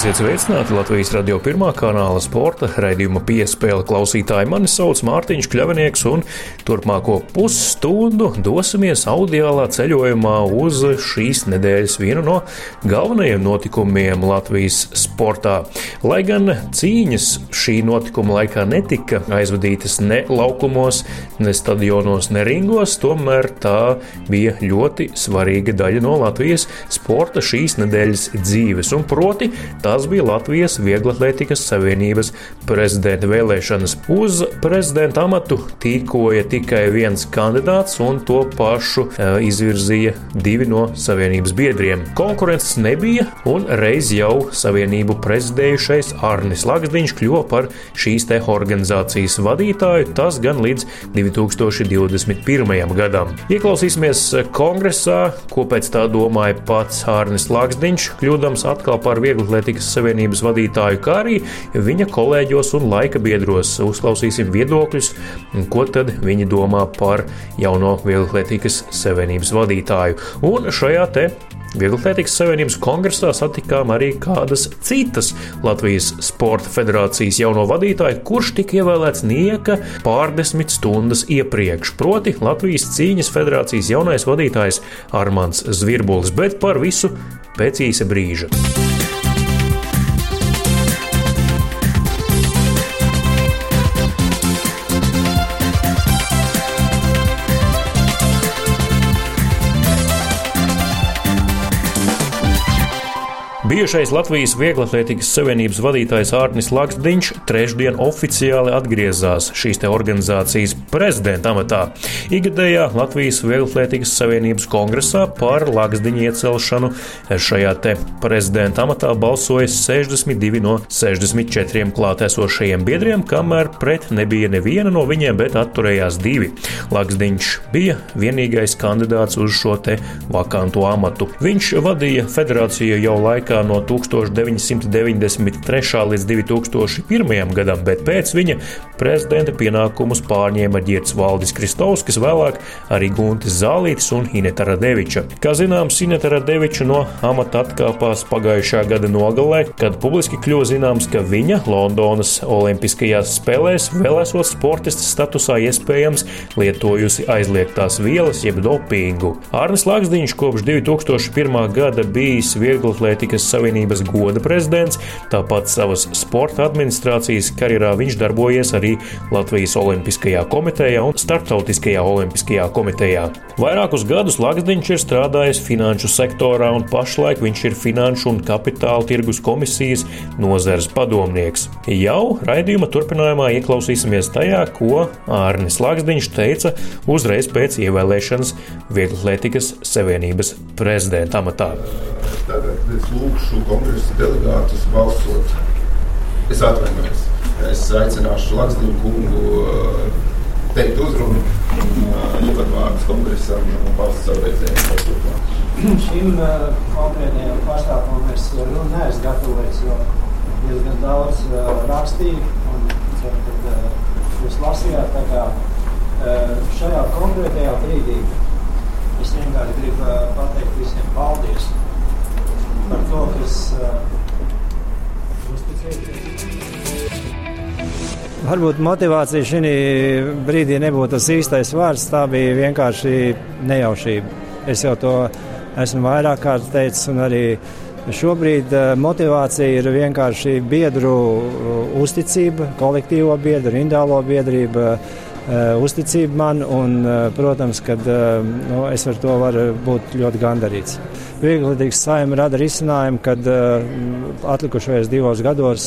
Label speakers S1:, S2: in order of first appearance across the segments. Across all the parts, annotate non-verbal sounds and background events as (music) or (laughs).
S1: Esiet sveicināti Latvijas radio pirmā kanāla sporta raidījuma piespēle klausītāji. Mani sauc Mārtiņš Kļavinieks, un turpmāko pusstundu dosimies audiālā ceļojumā uz šīs nedēļas vienu no galvenajiem notikumiem Latvijas sportā. Lai gan cīņas šī notikuma laikā netika aizvadītas ne laukumos, ne stadionos, ne ringos, tomēr tā bija ļoti svarīga daļa no Latvijas sporta šīs nedēļas dzīves. Un proti, Tās bija Latvijas Vieglatlētikas Savienības prezidenta vēlēšanas. Uz prezidenta amatu tīkoja tikai viens kandidāts, un to pašu uh, izvirzīja divi no Savienības biedriem. Konkurences nebija, un reiz jau Savienību prezidējušais Arnis Lakstiņš kļuva par šīs te organizācijas vadītāju, tas gan līdz 2021. gadam. Ieklausīsimies kongresā, ko pēc tā domāja pats Arnis Lakstiņš, kļūdams atkal par vieglatlētikas Vieglatlētikas Savienības vadītāju, kā arī viņa kolēģos un laika biedros. Uzklausīsim viedokļus, ko tad viņi domā par jauno Vieglatlētikas Savienības vadītāju. Un šajā te Vieglatlētikas Savienības kongresā satikām arī kādas citas Latvijas Sporta federācijas jauno vadītāju, kurš tika ievēlēts nieka pārdesmit stundas iepriekš. Proti Latvijas cīņas federācijas jaunais vadītājs Armāns Zvirbulis, bet par visu pēc īsa brīža. Bijušais Latvijas Vieglatlētikas Savienības vadītājs Ārnis Lakstiņš trešdien oficiāli atgriezās šīs organizācijas prezidenta amatā. Igadējā Latvijas Vieglatlētikas Savienības kongresā par Lakstiņu iecelšanu šajā te prezidenta amatā balsoja 62 no 64 klātesošajiem biedriem, kamēr pret nebija neviena no viņiem, bet atturējās divi. Lakstiņš bija vienīgais kandidāts uz šo te vakantu amatu. Viņš vadīja federāciju jau laikā laikā no 1993. līdz 2001. gadam, bet pēc viņa prezidenta pienākumus pārņēma Girts Valdis Kristovskis, vēlāk arī Guntis Zālītis un Ineta Radeviča. Kā zināms, Ineta Radeviča no amata atkāpās pagājušā gada nogalē, kad publiski kļuva zināms, ka viņa Londonas Olimpiskajās spēlēs vēl esot sportistas statusā iespējams lietojusi aizliegtās vielas jeb dopingu. Arnis Lakstiņš kopš 2001. gada bijis vieglatlētikas Savienības goda prezidents, tāpat savas sporta administrācijas karjerā viņš darbojies arī Latvijas Olimpiskajā komitejā un Startautiskajā Olimpiskajā komitejā. Vairākus gadus Lakstiņš ir strādājis finanšu sektorā un pašlaik viņš ir Finanšu un Kapitāla tirgus komisijas nozares padomnieks. Jau raidījuma turpinājumā ieklausīsimies tajā, ko Ārnis Lakstiņš teica uzreiz pēc ievēlēšanas Vieglatlētikas Savienības prezidenta amatā.
S2: Tagad es lūgšu kongresa delegātus balsot. Es atvainojos. Es aicināšu Latviju kungu uh, teikt uzrunu un uh, ievadvārdus kongresam un savu redzējumu.
S3: Šim uh, konkrētajam pasākumam es runu neesmu gatavojis, jo diezgan daudz rakstīju un ceru, ka jūs lasījāt. Tā kā šajā konkrētajā brīdī es vienkārši gribu pateikt visiem paldies par to, kas uzticēties. Varbūt motivācija šī brīdī nebūtu tas īstais vārds. Tā bija vienkārši nejaušība. Es jau to esmu vairāk kārt teicis, un arī šobrīd motivācija ir vienkārši biedru uzticība, kolektīvo biedru, indālo biedrību uzticība man, un, protams, ka nu, es ar to varu būt ļoti gandarīts. Vieglītīgs saima rada risinājumu, kad atlikušajos divos gados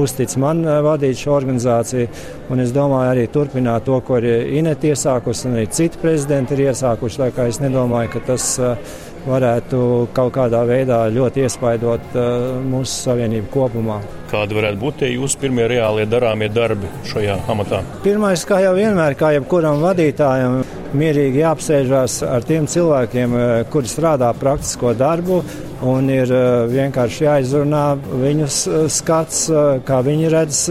S3: uztic man vadīt šo organizāciju. Un es domāju arī turpināt to, ko ir Ineti iesākusi un arī citi prezidenti ir iesākuši. Tā kā es nedomāju, ka tas uh, varētu kaut kādā veidā ļoti iespaidot uh, mūsu savienību kopumā.
S1: Kādi varētu būt tie jūsu pirmie reālie darāmie darbi šajā amatā?
S3: Pirmais, kā jau vienmēr, kā jebkuram vadītājam, mierīgi jāapsēžās ar tiem cilvēkiem, kuri strādā praktisko darbu, un ir vienkārši jāizrunā viņu skats, kā viņi redz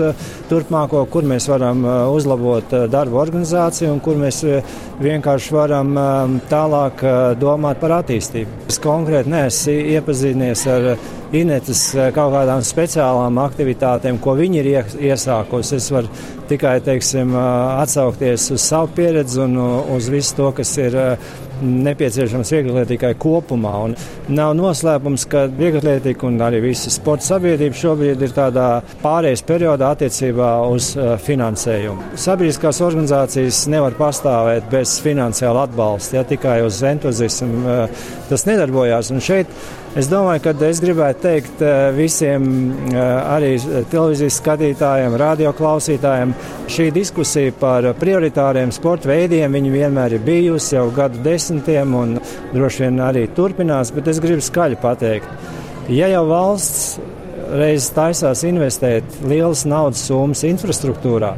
S3: turpmāko, kur mēs varam uzlabot darbu organizāciju un kur mēs vienkārši varam tālāk domāt par attīstību. Es konkrēti neesmu iepazinies ar Inetas kaut kādām speciālām aktivitātēm, ko viņi ir iesākusi. Es varu tikai teiksim, atsaukties uz savu pieredzi un uz visu to, kas ir nepieciešams vieglatlētībai kopumā. Un nav noslēpums, ka vieglatlētība un arī visa sporta sabiedrība šobrīd ir tādā pārējais periodā attiecībā uz uh, finansējumu. Sabiedriskās organizācijas nevar pastāvēt bez finansiāla atbalsta, ja tikai uz entuziasmu uh, tas nedarbojās. Un šeit es domāju, ka es gribētu teikt uh, visiem arī televīzijas skatītājiem, radio klausītājiem, šī diskusija par prioritāriem sporta veidiem, vienmēr ir bijusi jau gadu desmit desmitiem un droši vien arī turpinās, bet es gribu skaļi pateikt, ja jau valsts reiz taisās investēt lielas naudas summas infrastruktūrā,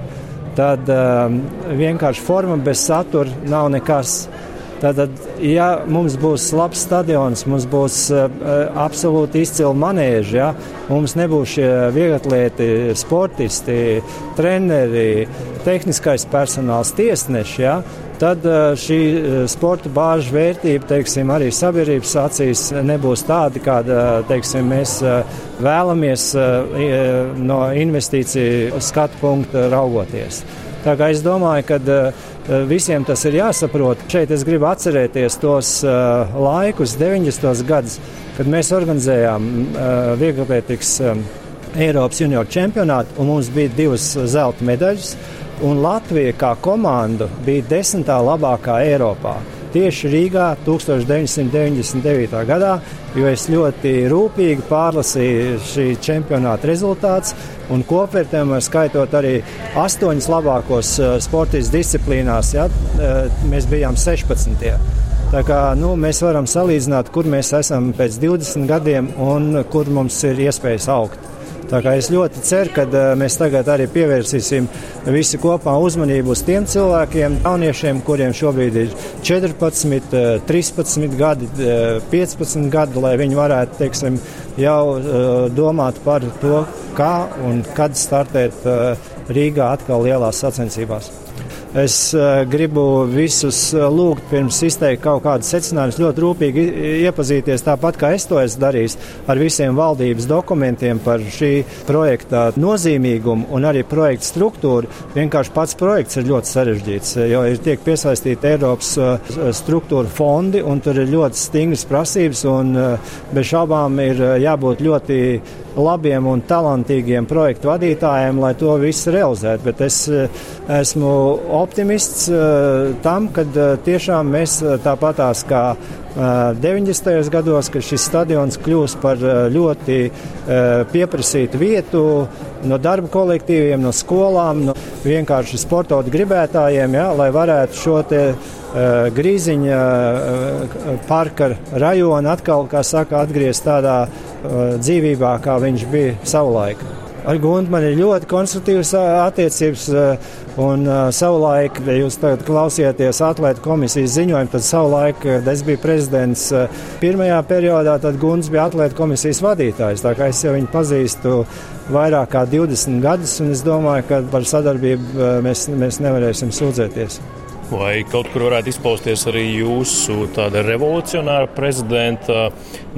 S3: tad um, vienkārši forma bez satura nav nekas. Tātad, ja mums būs labs stadions, mums būs uh, absolūti izcili manēži, ja? mums nebūs šie vieglatlēti, sportisti, treneri, tehniskais personāls, tiesneši, ja? tad eh, šī sporta bāžu vērtība, teiksim, arī sabiedrības acīs nebūs tāda, kāda, teiksim, mēs eh, vēlamies no investīciju skatu punkta raugoties. Tā kā es domāju, ka visiem tas ir jāsaprot. Šeit es gribu atcerēties tos laikus, 90. gadus, kad mēs organizējām vieglatlētikas Eiropas junioru čempionātu, un mums bija divas zelta medaļas un Latvija kā komanda bija desmitā labākā Eiropā. Tieši Rīgā 1999. gadā, jo es ļoti rūpīgi pārlasīju šī čempionāta rezultātus un kopvērtējumā skaitot arī astoņas labākos uh, sportiskās disciplīnās. Ja, uh, mēs bijām 16. Tā kā, nu, mēs varam salīdzināt, kur mēs esam pēc 20 gadiem un kur mums ir iespējas augt. Tā kā es ļoti ceru, ka uh, mēs tagad arī pievērsīsim visi kopā uzmanību uz tiem cilvēkiem, jauniešiem, kuriem šobrīd ir 14, 13 uh, gadi, 15 uh, gadi, lai viņi varētu, teiksim, jau domāt par to, kā un kad startēt Rīgā atkal lielās sacensībās. Es uh, gribu visus uh, lūgt, pirms izteikt kaut kādus secinājumus, ļoti rūpīgi iepazīties, tāpat kā es to esmu darījis, ar visiem valdības dokumentiem par šī projekta nozīmīgumu un arī projekta struktūru. Vienkārši pats projekts ir ļoti sarežģīts, jo ir tiek piesaistīti Eiropas struktūra fondi, un tur ir ļoti stingras prasības, un bez šaubām ir jābūt ļoti labiem un talantīgiem projektu vadītājiem, lai to visu realizētu. Bet es esmu optimists uh, tam, ka uh, tiešām mēs uh, tāpatās kā 90. gados, ka šis stadions kļūs par ļoti pieprasītu vietu no darba kolektīviem, no skolām, no vienkārši sportotu gribētājiem, ja, lai varētu šo te grīziņa parka rajonu atkal, kā saka, atgriezt tādā dzīvībā, kā viņš bija savulaik. Ar Guntu man ir ļoti konstruktīvas attiecības, un savulaik, ja jūs klausieties atlētu komisijas ziņojumu, tad savulaik, kad es biju prezidents pirmajā periodā, tad Gunts bija atlētu komisijas vadītājs. Tā kā es jau viņu pazīstu vairāk kā 20 gadus, un es domāju, ka par sadarbību mēs, mēs nevarēsim sūdzēties.
S1: Vai kaut kur varētu izpausties arī jūsu tāda revolucionāra prezidenta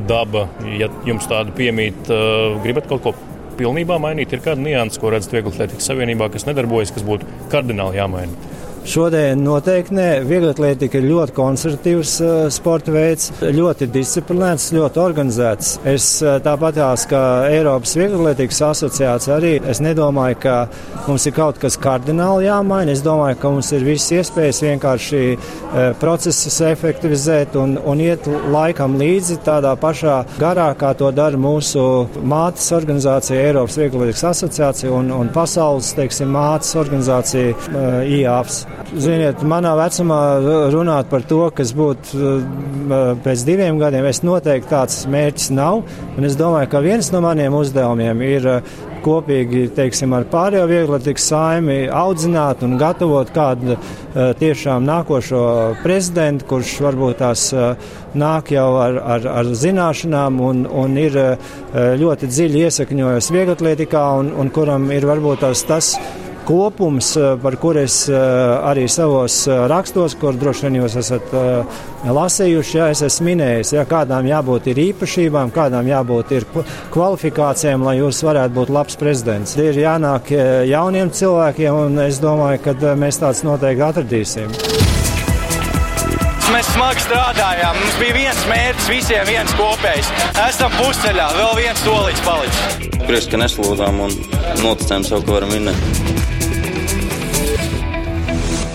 S1: daba, ja jums tāda piemīt, gribat kaut ko pilnībā mainīt? Ir kāda nianses, ko redzat Vieglatlētikas Savienībā, kas nedarbojas, kas būtu kardināli jāmaina?
S3: Šodien noteikti nē. Vieglatlētika ir ļoti konservatīvs uh, sporta veids, ļoti disciplinēts, ļoti organizēts. Es uh, tāpat kā Eiropas Vieglatlētikas asociācija arī es nedomāju, ka mums ir kaut kas kardināli jāmaina. Es domāju, ka mums ir visas iespējas vienkārši uh, procesus efektivizēt un, un iet laikam līdzi tādā pašā garā, kā to dara mūsu mātes organizācija Eiropas Vieglatlētikas asociācija un, un pasaules, teiksim, mātes organizācija IAPS. Ziniet, manā vecumā runāt par to, kas būtu pēc diviem gadiem, es noteikti tāds mērķis nav. Es domāju, ka viens no maniem uzdevumiem ir kopīgi teiksim, ar pārējo vieglatikas saimi audzināt un gatavot kādu tiešām nākošo prezidentu, kurš varbūt tās nāk jau ar, ar, ar zināšanām un, un ir ļoti dziļi iesakņojies vieglatlietikā un, un kuram ir varbūt tās tas kopums, eh, par kur es eh, arī savos eh, rakstos, kur droši vien jūs esat lasījuši, ja es esmu minējis, ja kādām jābūt ir īpašībām, kādām jābūt ir kvalifikācijām, lai jūs varētu būt labs prezidents. Ir jānāk jauniem cilvēkiem, un es domāju, ka mēs tāds noteikti atradīsim.
S4: Mēs smagi strādājām. Mums bija viens mērķis, visiem viens kopējs. Esam pusceļā, vēl viens solīts palicis.
S5: Prieks, ka neslūdzām un noticējām sev, ka varam vinnēt.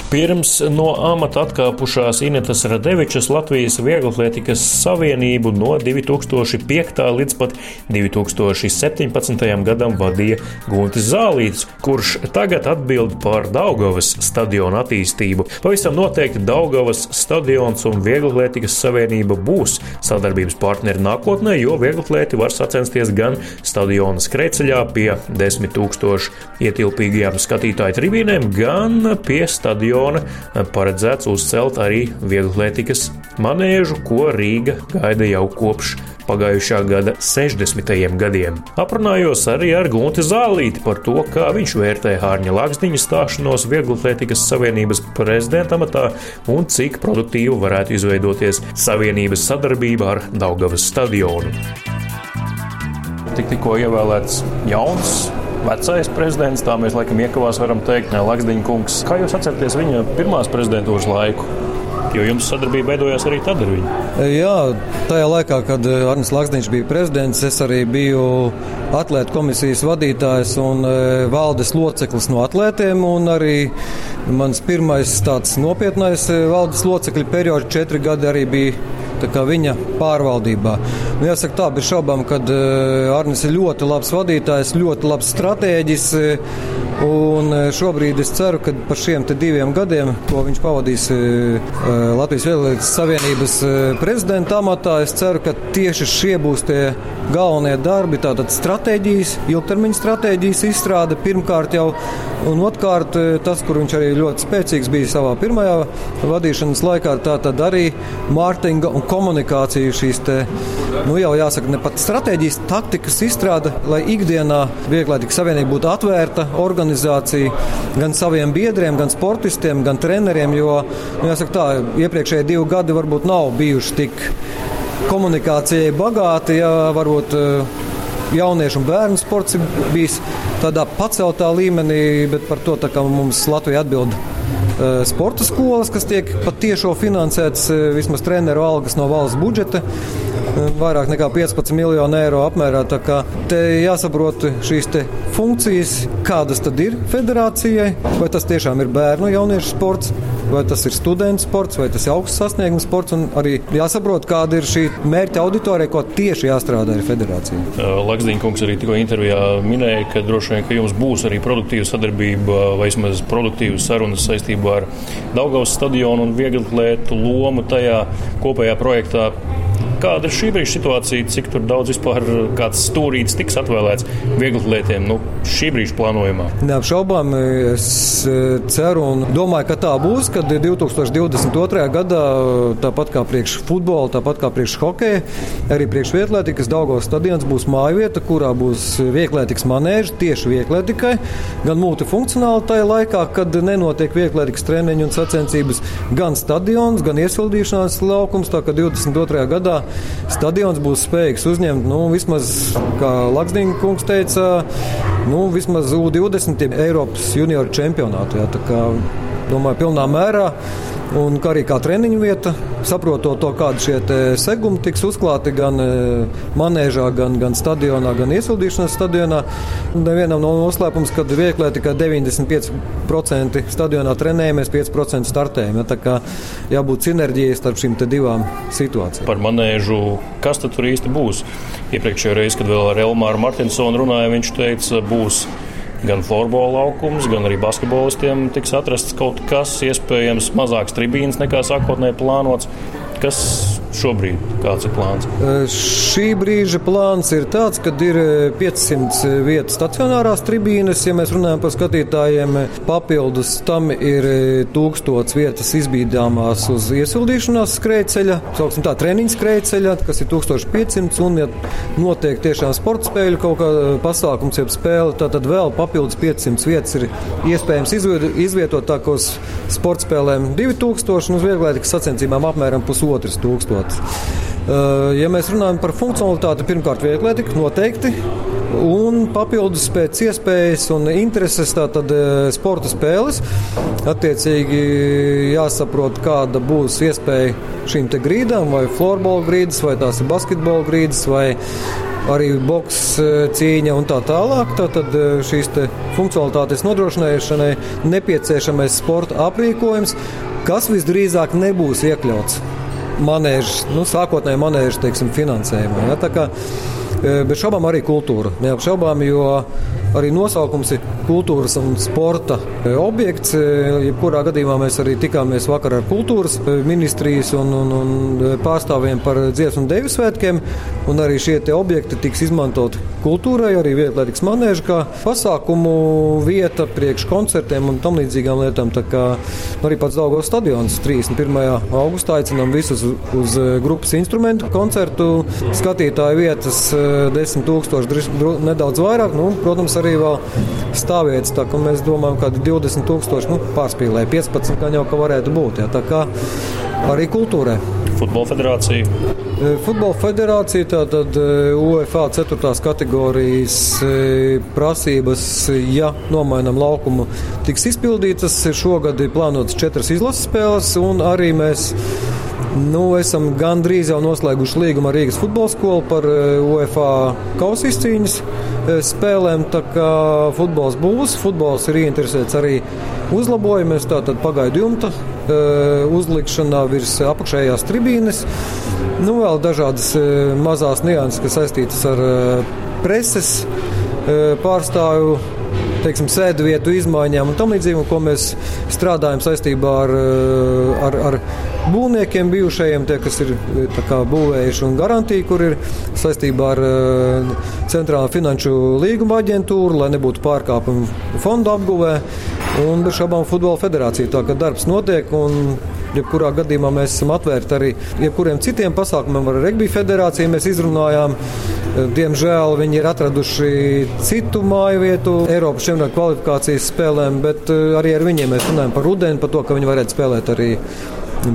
S1: Pirms no amata atkāpušās Inetas Radevičas Latvijas Vieglatlētikas Savienību no 2005. līdz pat 2017. gadam vadīja Guntis Zālīts, kurš tagad atbild par Daugavas stadionu attīstību. Pavisam noteikti Daugavas stadions un Vieglatlētikas Savienība būs sadarbības partneri nākotnē, jo vieglatlēti var sacensties gan stadiona skrejceļā pie 10 tūkstošu ietilpīgajām skatītāju tribīnēm, gan pie stadiona stadiona paredzēts uzcelt arī vieglatlētikas manēžu, ko Rīga gaida jau kopš pagājušā gada 60. gadiem. Aprunājos arī ar Gunti Zālīti par to, kā viņš vērtē Hārņa Lakstiņa stāšanos Vieglatlētikas Savienības prezidenta amatā un cik produktīva varētu izveidoties Savienības sadarbība ar Daugavas stadionu. Tik tikko ievēlēts jauns vecais prezidents, tā mēs laikam iekavās varam teikt, Laksdiņa kungs. Kā jūs atceraties viņa pirmās prezidentūras laiku? Jo jums sadarbība veidojās arī tad ar viņu.
S6: Jā, tajā laikā, kad Arnēs Lakstiņš bija prezidents, es arī biju atlētu komisijas vadītājs un eh, valdes loceklis no atlētiem. Arī mans pirmais tāds nopietnais eh, valdes locekļu periods, četri gadi, arī bija viņa pārvaldībā. Nu, jāsaka, tā bez šaubām, ka uh, Arnis ir ļoti labs vadītājs, ļoti labs stratēģis. Un šobrīd es ceru, ka par šiem diviem gadiem, ko viņš pavadīs Latvijas Vēlēšanas Savienības prezidenta amatā, es ceru, ka tieši šie būs tie galvenie darbi. Tātad stratēģijas, ilgtermiņa stratēģijas izstrāde pirmkārt jau, un otrkārt tas, kur viņš arī ļoti spēcīgs bija savā pirmajā vadīšanas laikā, tātad arī mārketinga un komunikāciju šīs te, nu jau jāsaka, ne pat stratēģijas, taktikas izstrāde, lai ikdienā Vieglietīga savienība būtu atvērta organizācija gan saviem biedriem, gan sportistiem, gan treneriem, jo, nu, jāsaka tā, iepriekšējie divi gadi varbūt nav bijuši tik komunikācijai bagāti, ja varbūt eh, jauniešu un bērnu sports ir bijis tādā paceltā līmenī, bet par to mums Latvija atbild sporta skolas, kas tiek patiešo finansētas eh, vismaz treneru algas no valsts budžeta eh, vairāk nekā 15 miljonu eiro apmērā. Tā kā te jāsaprot šīs funkcijas, kādas tad ir federācijai, vai tas tiešām ir bērnu jauniešu sports, vai tas ir studentu sports, vai tas ir augsts sasniegums sports. Arī jāsaprot, kāda ir šī mērķa auditorija, ko tieši jāstrādā ar federāciju.
S1: Lakstiņa kungs arī tikko intervijā minēja, ka droši vien ka jums būs arī produktīva sadarbība vai vismaz produktīvas sarunas saistībā ar Daugavas stadionu un vieglatlētu lomu tajā kopējā projektā. Kāda ir šī brīža situācija, cik daudz vispār kāds stūrītis tiks atvēlēts vieglatlētiem nu, šī brīža plānojumā?
S6: Neapšaubām, es e, ceru un domāju, ka tā būs, kad 2022. gadā tāpat kā priekš futbola, tāpat kā priekš hokeja, arī priekš vietlētikas Daugos stadions būs māju vieta, kurā būs vieglētikas manēži tieši vieglētikai, gan multifunkcionāli tajā laikā, kad nenotiek vieglētikas treniņu un sacensības, gan stadions, gan iesildīšanās laukums, tā kā 22. gadā stadions būs spējīgs uzņemt, nu, vismaz, kā Laksdīna kungs teica, nu, vismaz U20 Eiropas junioru čempionātu. Jā, domāju, pilnā mērā un arī kā treniņu vieta, saprotot to, kādi šie segumi tiks uzklāti gan e, manēžā, gan, gan stadionā, gan iesildīšanas stadionā. Nevienam nav no noslēpums, ka vieglē tikai 95% stadionā trenējamies, 5% startējam. Ja, tā kā jābūt sinerģijai starp šīm divām situācijām.
S1: Par manēžu, kas tad tur īsti būs? Iepriekšējā reizē, kad vēl ar Elmāru Martinsonu runāja, viņš teica, būs gan florbola laukums, gan arī basketbolistiem tiks atrasts kaut kas, iespējams, mazāks tribīns nekā sākotnēji plānots. Kas šobrīd kāds ir plāns?
S6: Šī brīža plāns ir tāds, ka ir 500 vietu stacionārās tribīnes, ja mēs runājam par skatītājiem. Papildus tam ir 1000 vietas izbīdāmās uz iesildīšanās skrejceļa, tā treniņa skrejceļa, kas ir 1500, un ja notiek tiešām sporta spēļu kaut kā pasākums, jeb spēle, tad vēl papildus 500 vietas ir iespējams izvietot tā, ka uz sporta spēlēm 2000 un uz vieglētikas sacensībām apmēram pusotras tūkstotis. Uh, ja mēs runājam par funkcionalitāti, pirmkārt, vieglietika noteikti. Un papildus pēc iespējas un intereses, tātad uh, sporta spēles. Attiecīgi jāsaprot, kāda būs iespēja šīm grīdām, vai florbola grīdas, vai tās ir basketbola grīdas, vai arī boks uh, cīņa un tā tālāk. Tātad šīs funkcionalitātes nodrošināšanai nepieciešamais sporta aprīkojums, kas visdrīzāk nebūs iekļauts manēžas, nu, sākotnēji manēžas teiksim, finansējumā. Ja, bez šaubām arī kultūra. Neapšaubām, jo arī nosaukums ir kultūras un sporta e, objekts. E, jebkurā gadījumā mēs arī tikāmies vakar ar kultūras ministrijas un, un, un pārstāvjiem par dziesmu un deju svētkiem. Un arī šie objekti tiks izmantoti kultūrai, arī vietlaiks manēža, kā pasākumu vieta priekš koncertiem un tam līdzīgām lietām. Tā kā arī pats Daugos stadions 31. augustā aicinām visus uz grupas instrumentu koncertu. Skatītāju vietas 10 tūkstoši, nedaudz vairāk. Nu, protams, arī vēl stāvvietas. Tā kā mēs domājam, ka 20 tūkstoši nu, pārspīlē 15 gan jau ka varētu būt. Jā, tā kā arī kultūrai.
S1: Futbola federācija.
S6: Futbola federācija, tātad UEFA 4. kategorijas prasības, ja nomainām laukumu, tiks izpildītas. Šogad ir plānotas četras izlases spēles, un arī mēs nu, esam gandrīz jau noslēguši līgumu ar Rīgas futbola skolu par UEFA kausa izcīņas spēlēm. Tā kā futbols būs, futbols ir ieinteresēts arī uzlabojumies, tātad pagaidu jumta uzlikšanā virs apakšējās tribīnes. Nu, vēl dažādas mazās nianses, kas saistītas ar preses pārstāvju teiksim, sēdvietu izmaiņām un tam līdzīgi, ko mēs strādājam saistībā ar, ar, ar būvniekiem bijušajiem, tie, kas ir kā, būvējuši un garantija, kur ir saistībā ar Centrālā finanšu līguma aģentūru, lai nebūtu pārkāpumu fondu apguvē un bez šaubām futbola federācija. Tā kā darbs notiek un jebkurā gadījumā mēs esam atvērti arī jebkuriem citiem pasākumiem. Ar Regbija federāciju mēs izrunājām. Diemžēl viņi ir atraduši citu māju vietu Eiropas čempionāta kvalifikācijas spēlēm, bet eh, arī ar viņiem mēs runājam par rudeni, par to, ka viņi varētu spēlēt arī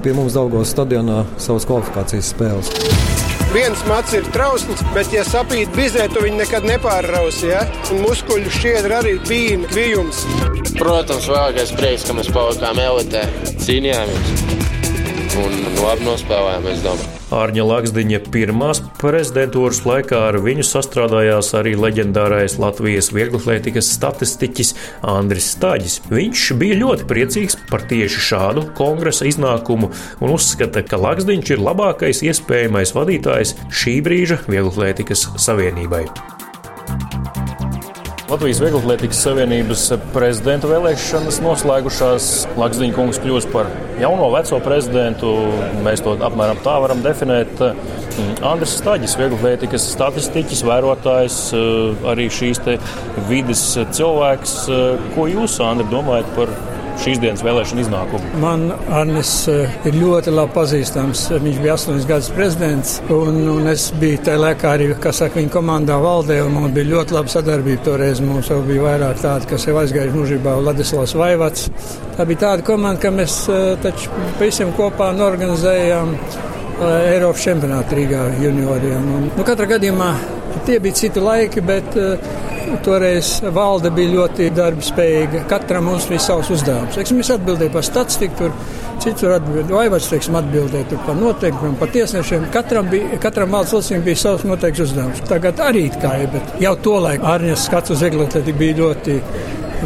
S6: pie mums Daugos stadionā savas kvalifikācijas spēles.
S7: Viens mats ir trausls, bet, ja sapīt bizē, tu viņu nekad nepārrausi. Ja? Un muskuļu šķiedra arī bija kvijums.
S8: Protams, vēlākais prieks, ka mēs palikām elitē, cīnījāmies un labi nospēlējām, es domāju.
S1: Ārņa Laksdiņa pirmās prezidentūras laikā ar viņu sastrādājās arī leģendārais Latvijas vieglatlētikas statistiķis Andris Stāģis. Viņš bija ļoti priecīgs par tieši šādu kongresa iznākumu un uzskata, ka Laksdiņš ir labākais iespējamais vadītājs šī brīža vieglatlētikas savienībai. Latvijas Vieglatlētikas Savienības prezidenta vēlēšanas noslēgušās. Lakstiņa kungs kļūst par jauno veco prezidentu. Mēs to apmēram tā varam definēt. Andris Staģis, vieglatlētikas statistiķis, vērotājs, arī šīs vidas cilvēks. Ko jūs, Andri, domājat par šīs dienas vēlēšana iznākumu?
S9: Man Arnis eh, ir ļoti labi pazīstams. Viņš bija astoņas gadus prezidents, un, un es biju tajā laikā arī, kas saka, viņa komandā valdē, un mums bija ļoti laba sadarbība. Toreiz mums jau bija vairāk tādi, kas jau aizgājuši mūžībā Ladislavs Vaivats. Tā bija tāda komanda, ka mēs eh, taču visiem kopā norganizējām Eiropas čempionātu Rīgā junioriem. Un, nu, katrā gadījumā tie bija citi laiki, bet uh, Toreiz valde bija ļoti darbspējīga. Katram mums bija savs uzdevums. Teiksim, es atbildēju par statistiku, tur cits var atbildēt, vai vairs teiksim, atbildēt par noteikumiem, par tiesnešiem. Katram, bija, katram valsts loceklim bija savs noteikts uzdevums. Tagad arī tā ir, bet jau to laiku Arņas skats uz eglatēti bija ļoti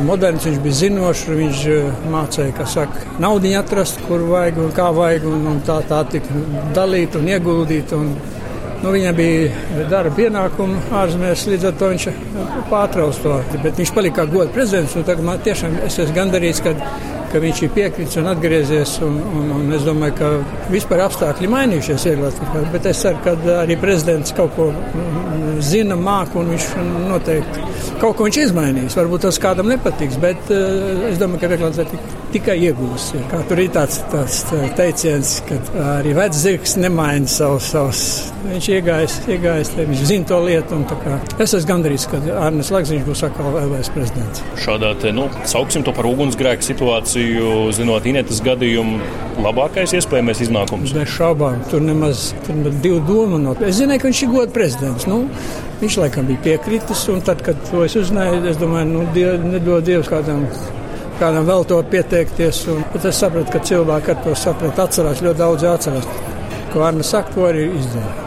S9: moderns, viņš bija zinošs, viņš eh, mācīja, kā saka, naudu atrast, kur vajag un kā vajag, un, un tā, tā tika dalīt un ieguldīt. Un Nu, viņam bija darba pienākumi ārzemēs, līdz ar to viņš pārtrauc to. Bet viņš palika kā goda prezidents. Tagad man tiešām es esmu gandarīts, ka, ka viņš ir piekritis un atgriezies. Un, un, un es domāju, ka vispār apstākļi mainījušies. Vieglāk, bet es ceru, ka arī prezidents kaut ko zina, māca un viņš noteikti kaut ko viņš izmainīs. Varbūt tas kādam nepatiks, bet uh, es domāju, ka reklāmas tikai iegūs. Kā tur ir tāds, tāds teiciens, ka arī vecs zirgs nemaina savus. savus. Viņš iegājis te, viņš zina to lietu. Es esmu gandrīz, ka Arnēs Laksiņš būs atkal LVS prezidents.
S1: Šādā te, nu, sauksim to par ugunsgrēku situāciju, zinot Inetas gadījumu, labākais iespējamais iznākums.
S9: Bez šaubām, tur nemaz tur divu domu no. Es zināju, ka viņš ir gods prezidents. Nu, viņš laikam bija piekritis, un tad, kad to es uzzināju, es domāju, nu, diev, nedod Dievs kādam kādam vēl to pieteikties. Un, bet es sapratu, ka cilvēki ar to sapratu, atcerās ļoti daudz atcerās. Ko Arna saka, to arī izdarīja.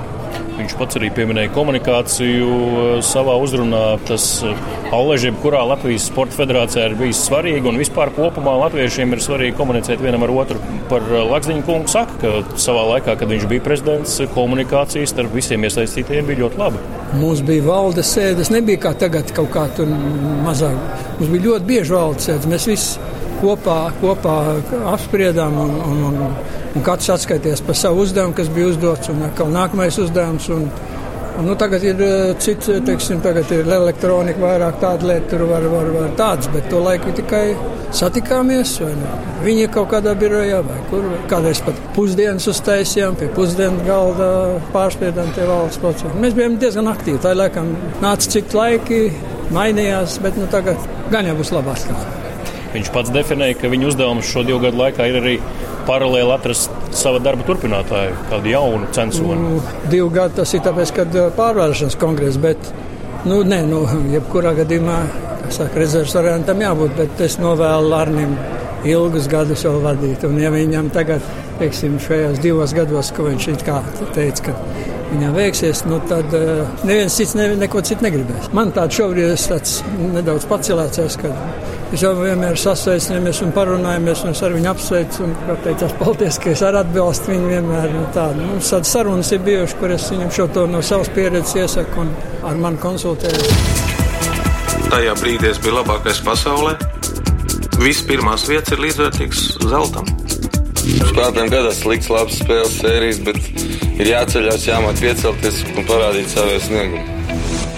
S1: Viņš pats arī pieminēja komunikāciju uh, savā uzrunā. Tas Alležiem, uh, kurā Latvijas Sporta federācijā ir bijis svarīgi, un vispār kopumā latviešiem ir svarīgi komunicēt vienam ar otru. Par uh, Lakstiņu kungu saka, ka savā laikā, kad viņš bija prezidents, komunikācijas starp visiem iesaistītajiem bija ļoti laba.
S9: Mums bija valdes sēdes, nebija kā tagad kaut kā tur mazāk. Mums bija ļoti bieži valdes sēdes. Mēs visi kopā, kopā apspriedām un, un, un, un katrs atskaities par savu uzdevumu, kas bija uzdots, un atkal nākamais uzdevums. Un, un, nu, tagad ir eh, cits, teiksim, tagad ir elektronika, vairāk tāda lieta, tur var, var, var tāds, bet to laiku tikai satikāmies. Viņi kaut kādā birojā vai kur. Kādreiz pat pusdienas uztaisījām, pie pusdienu galda pārspiedām tie valsts procesi. Mēs bijām diezgan aktīvi. Tā laikam nāca cik laiki, mainījās, bet nu, tagad gan jau būs labāk.
S1: Viņš pats definēja, ka viņa uzdevums šo divu gadu laikā ir arī paralēli atrast savu darbu turpinātāju, kādu jaunu censori.
S9: Nu, divu gadu tas ir tāpēc, ka uh, pārvēršanas kongress, bet, nu, nē, nu, jebkurā gadījumā, saka, rezerves variantam jābūt, bet es novēlu Arnim ilgus gadus vēl vadīt. Un ja viņam tagad, teiksim, šajos divos gados, ko viņš it kā teica, ka viņam veiksies, nu tad uh, neviens cits ne, neko citu negribēs. Man tāds šobrīd ir tāds nedaudz pacelēts, ka Mēs jau vienmēr sasveicināmies un parunājamies, un es ar viņu apsveicu. Un teicās, paldies, ka es arī atbalstu viņu vienmēr. Nu, tādu. Mums tādas sarunas ir bijušas, kur es viņam šo to no savas pieredzes iesaku un ar mani konsultējos.
S10: Tajā brīdī es biju labākais pasaulē. Viss pirmās vietas ir līdzvērtīgs zeltam.
S5: Spēlētājiem gadās slikts, labs spēles sērijas, bet ir jāceļās, jāmāk piecelties un parādīt savu sniegumu.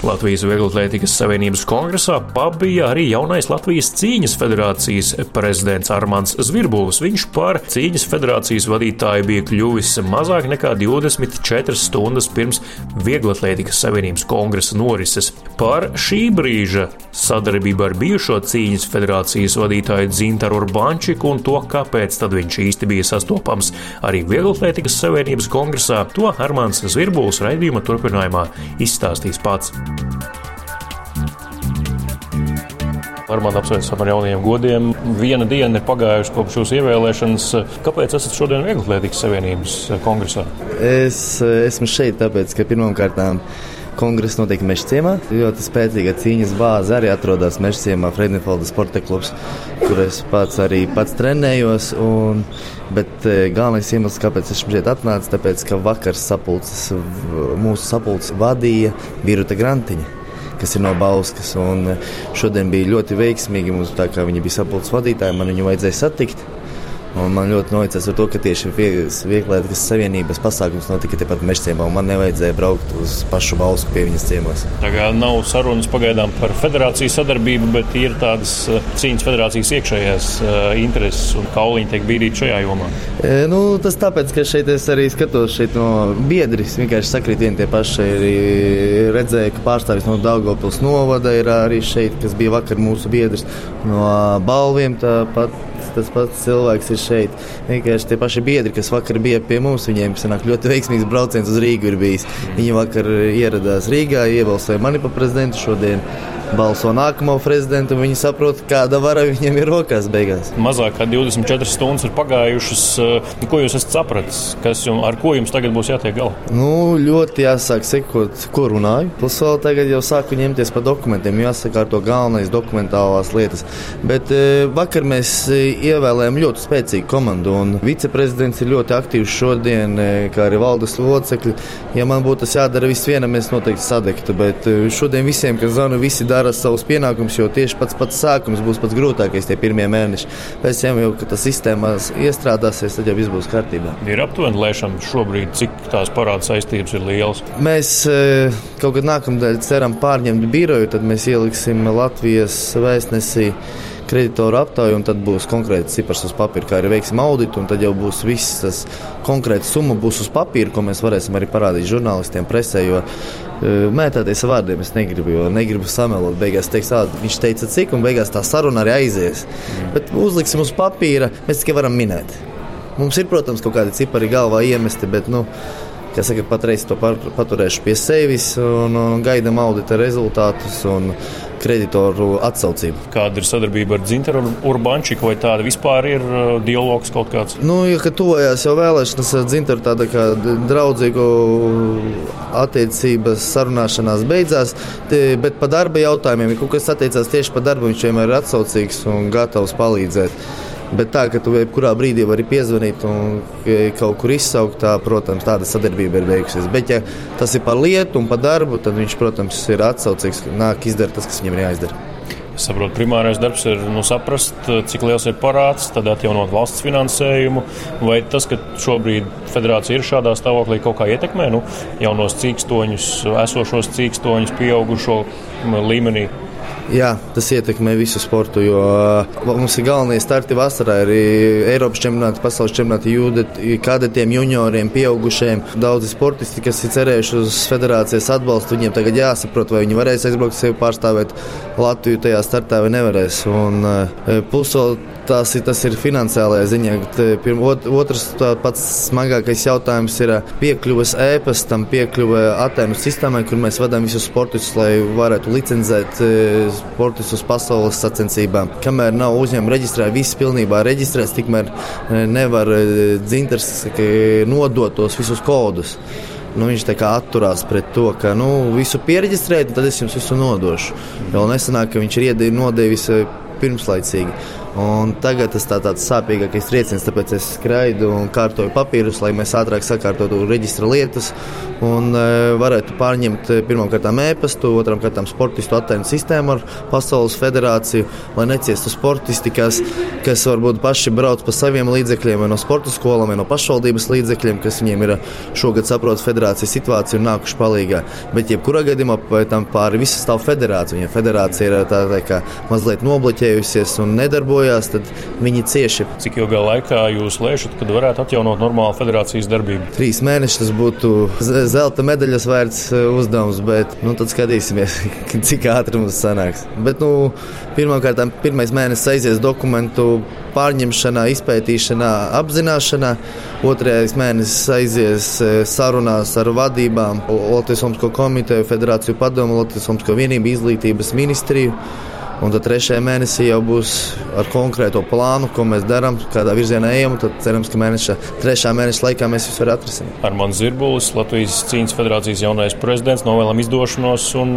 S1: Latvijas Vieglatlētikas Savienības kongresā pabija arī jaunais Latvijas cīņas federācijas prezidents Armāns Zvirbūs. Viņš par cīņas federācijas vadītāju bija kļuvis mazāk nekā 24 stundas pirms Vieglatlētikas Savienības kongresa norises. Par šī brīža sadarbību ar bijušo cīņas federācijas vadītāju Dzintaru Urbančiku un to, kāpēc tad viņš īsti bija sastopams arī Vieglatlētikas Savienības kongresā, to Armāns Zvirbūs raidījuma turpinājumā izstāstīs pats. Armāns apsveicam ar jaunajiem godiem. Viena diena ir pagājusi kopš jūsu ievēlēšanas. Kāpēc esat šodien Vieglatlētikas Savienības kongresā?
S11: Es esmu šeit tāpēc, ka pirmkārt kongress notiek Mežciemā. Ļoti spēcīga cīņas bāze arī atrodas Mežciemā, Freidnefolda sporta klubs, kur es pats arī pats trenējos. Un, bet e, galvenais iemesls, kāpēc esmu šeit atnācis, tāpēc, ka vakar sapulces, mūsu sapulces vadīja Birta Grantiņa kas ir no Bauskas. Eh, šodien bija ļoti veiksmīgi. Mums, tā kā viņi bija sapulces vadītāji, man viņu vajadzēja satikt. Un man ļoti noticēs ar to, ka tieši Vieglietas Savienības pasākums notika tepat mežciemā, un man nevajadzēja braukt uz pašu Bausku pie viņas ciemos.
S1: Tā kā nav sarunas pagaidām par federācijas sadarbību, bet ir tādas eh, cīņas federācijas iekšējās uh, intereses un kauliņi tiek bīdīti šajā jomā.
S11: E, nu, tas tāpēc, ka šeit es arī skatos šeit no biedris, vienkārši sakrīt vien tie paši. Arī redzēju, ka pārstāvis no Daugopils novada ir arī šeit, kas bija vakar mūsu biedrs no balviem tāpat tas pats cilvēks ir šeit. Vienkārši tie paši biedri, kas vakar bija pie mums, viņiem sanāk ļoti veiksmīgs brauciens uz Rīgu ir bijis. Viņi vakar ieradās Rīgā, iebalsoja mani par prezidentu šodien. Balso nākamo prezidentu, viņi saprot, kāda vara viņiem ir rokās beigās.
S1: Mazāk kā 24 stundas ir pagājušas. Eh, ko jūs esat sapratis? Kas jums, ar ko jums tagad būs jātiek galā?
S11: Nu, ļoti jāsāk sekot, ko runāju. Plus vēl tagad jau sāku ņemties par dokumentiem, jāsakārto galvenais dokumentālās lietas. Bet e, vakar mēs ievēlējām ļoti spēcīgu komandu, un viceprezidents ir ļoti aktīvs šodien, kā arī valdes locekļi. Ja man būtu tas jādara viss vienam, es noteikti sadegtu, bet šodien visiem, kas zvanu, visi dara savus pienākumus, jo tieši pats pats sākums būs pats grūtākais tie pirmie mēneši. Pēc tam kad tas sistēmās iestrādāsies, tad jau viss būs kārtībā.
S1: Ir aptuveni lēšana šobrīd, cik tās parāda saistības ir lielas.
S11: Mēs kaut kad nākamnedēļ ceram pārņemt biroju, tad mēs ieliksim Latvijas vēstnesī kreditoru aptauju, un tad būs konkrēts cipars uz papīra, kā arī veiksim auditu, un tad jau būs viss tas konkrēts summa būs uz papīra, ko mēs varēsim arī parādīt žurnālistiem, presē, jo uh, mētāties vārdiem es negribu, jo negribu samelot. Beigās teiks, ā, viņš teica cik, un beigās tā saruna arī aizies. Mm. Bet uzliksim uz papīra, mēs tikai varam minēt. Mums ir, protams, kaut kādi cipari galvā iemesti, bet, nu, Kā saka, patreiz to paturēšu pie sevis un, un gaidām audita rezultātus. Un, kreditoru atsaucību.
S1: Kāda ir sadarbība ar Zinteru Urbančiku, vai tāda vispār ir uh, dialogs kaut kāds?
S11: Nu, ja tuvojās jau vēlēšanas ar Zinteru, tāda kā draudzīgu attiecības sarunāšanās beidzās, bet par darba jautājumiem, ja kaut kas attiecās tieši par darbu, viņš vienmēr ir atsaucīgs un gatavs palīdzēt. Bet tā, ka tu jebkurā brīdī vari piezvanīt un kaut kur izsaukt, tā, protams, tāda sadarbība ir beigusies. Bet, ja tas ir par lietu un par darbu, tad viņš, protams, ir atsaucīgs, nāk izdarīt tas, kas viņam ir jāizdara.
S1: Es saprotu, primārais darbs ir nu, saprast, cik liels ir parāds, tad atjaunot valsts finansējumu. Vai tas, ka šobrīd federācija ir šādā stāvoklī, kaut kā ietekmē nu, jaunos cīkstoņus, esošos cīkstoņus, pieaugušo līmenī?
S11: Jā, tas ietekmē visu sportu, jo uh, mums ir galvenie starti vasarā. Ir Eiropas čempionāti, pasaules čempionāti, kadetiem, junioriem, pieaugušiem. Daudzi sportisti, kas ir cerējuši uz federācijas atbalstu, viņiem tagad jāsaprot, vai viņi varēs aizbraukt sevi pārstāvēt Latviju tajā startā vai nevarēs. Un, uh, plus tas ir, tas ir finansiālajā ziņā. Pirm, ot, otrs pats smagākais jautājums ir piekļuves ēpastam, piekļuve Atēnu sistēmai, kur mēs vadām visus sportistus, lai varētu licenzēt sportistus pasaules sacensībām. Kamēr nav uzņēmuma reģistrēta, viss pilnībā reģistrēts, tikmēr nevar dzintars nodot tos visus kodus. Nu, viņš tā kā atturās pret to, ka nu, visu pieregistrēt, tad es jums visu nodošu. Vēl nesenāk, ka viņš ir nodevis pirmslaicīgi. Un tagad tas tā, tāds sāpīgākais trieciens, tāpēc es skraidu un kārtoju papīrus, lai mēs ātrāk sakārtotu reģistra lietas un e, varētu pārņemt e, pirmkārt e-pastu, otram kārtām sportistu attēlu sistēmu ar Pasaules federāciju, lai neciestu sportisti, kas, kas varbūt paši brauc pa saviem līdzekļiem, vai no sporta skolām, vai no pašvaldības līdzekļiem, kas viņiem ir šogad saprot federācijas situāciju un nākuši palīgā. Bet jebkurā gadījumā pāri visam stāv federācija. Ja federācija ir tā, tā kā mazliet nobloķējusies un nedarbojas darbojās, tad viņi cieši.
S1: Cik ilgā laikā jūs lēšat, kad varētu atjaunot normālu federācijas darbību?
S11: Trīs mēnešus tas būtu zelta medaļas vērts e, uzdevums, bet nu, tad skatīsimies, (laughs) cik ātri mums sanāks. Bet, nu, Pirmkārt, pirmais mēnesis aizies dokumentu pārņemšanā, izpētīšanā, apzināšanā. Otrais mēnesis aizies e, sarunās ar vadībām, Latvijas Olimpisko komiteju, Federāciju padomu, Latvijas Olimpisko vienību, izglītības ministriju. Un tad trešajā mēnesī jau būs ar konkrēto plānu, ko mēs darām, kādā virzienā ejam. Tad cerams, ka mēneša, trešā mēneša laikā mēs visu varam atrisināt.
S1: Armāns Zirbulis, Latvijas Cīņas federācijas jaunais prezidents, novēlam izdošanos. Un,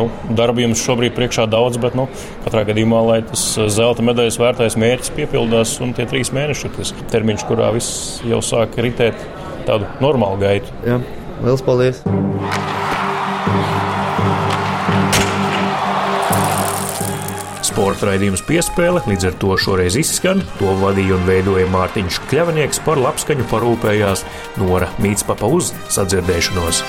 S1: nu, darbu jums šobrīd priekšā daudz, bet nu, katrā gadījumā, lai tas zelta medaļas vērtais mērķis piepildās un tie trīs mēneši ir tas termiņš, kurā viss jau sāk ritēt tādu normālu gaitu.
S11: Jā, liels paldies!
S1: Sporta raidījums piespēle līdz ar to šoreiz izskan. To vadīja un veidoja Mārtiņš Kļavnieks, par labskaņu parūpējās Nora Mītspapa uz sadzirdēšanos.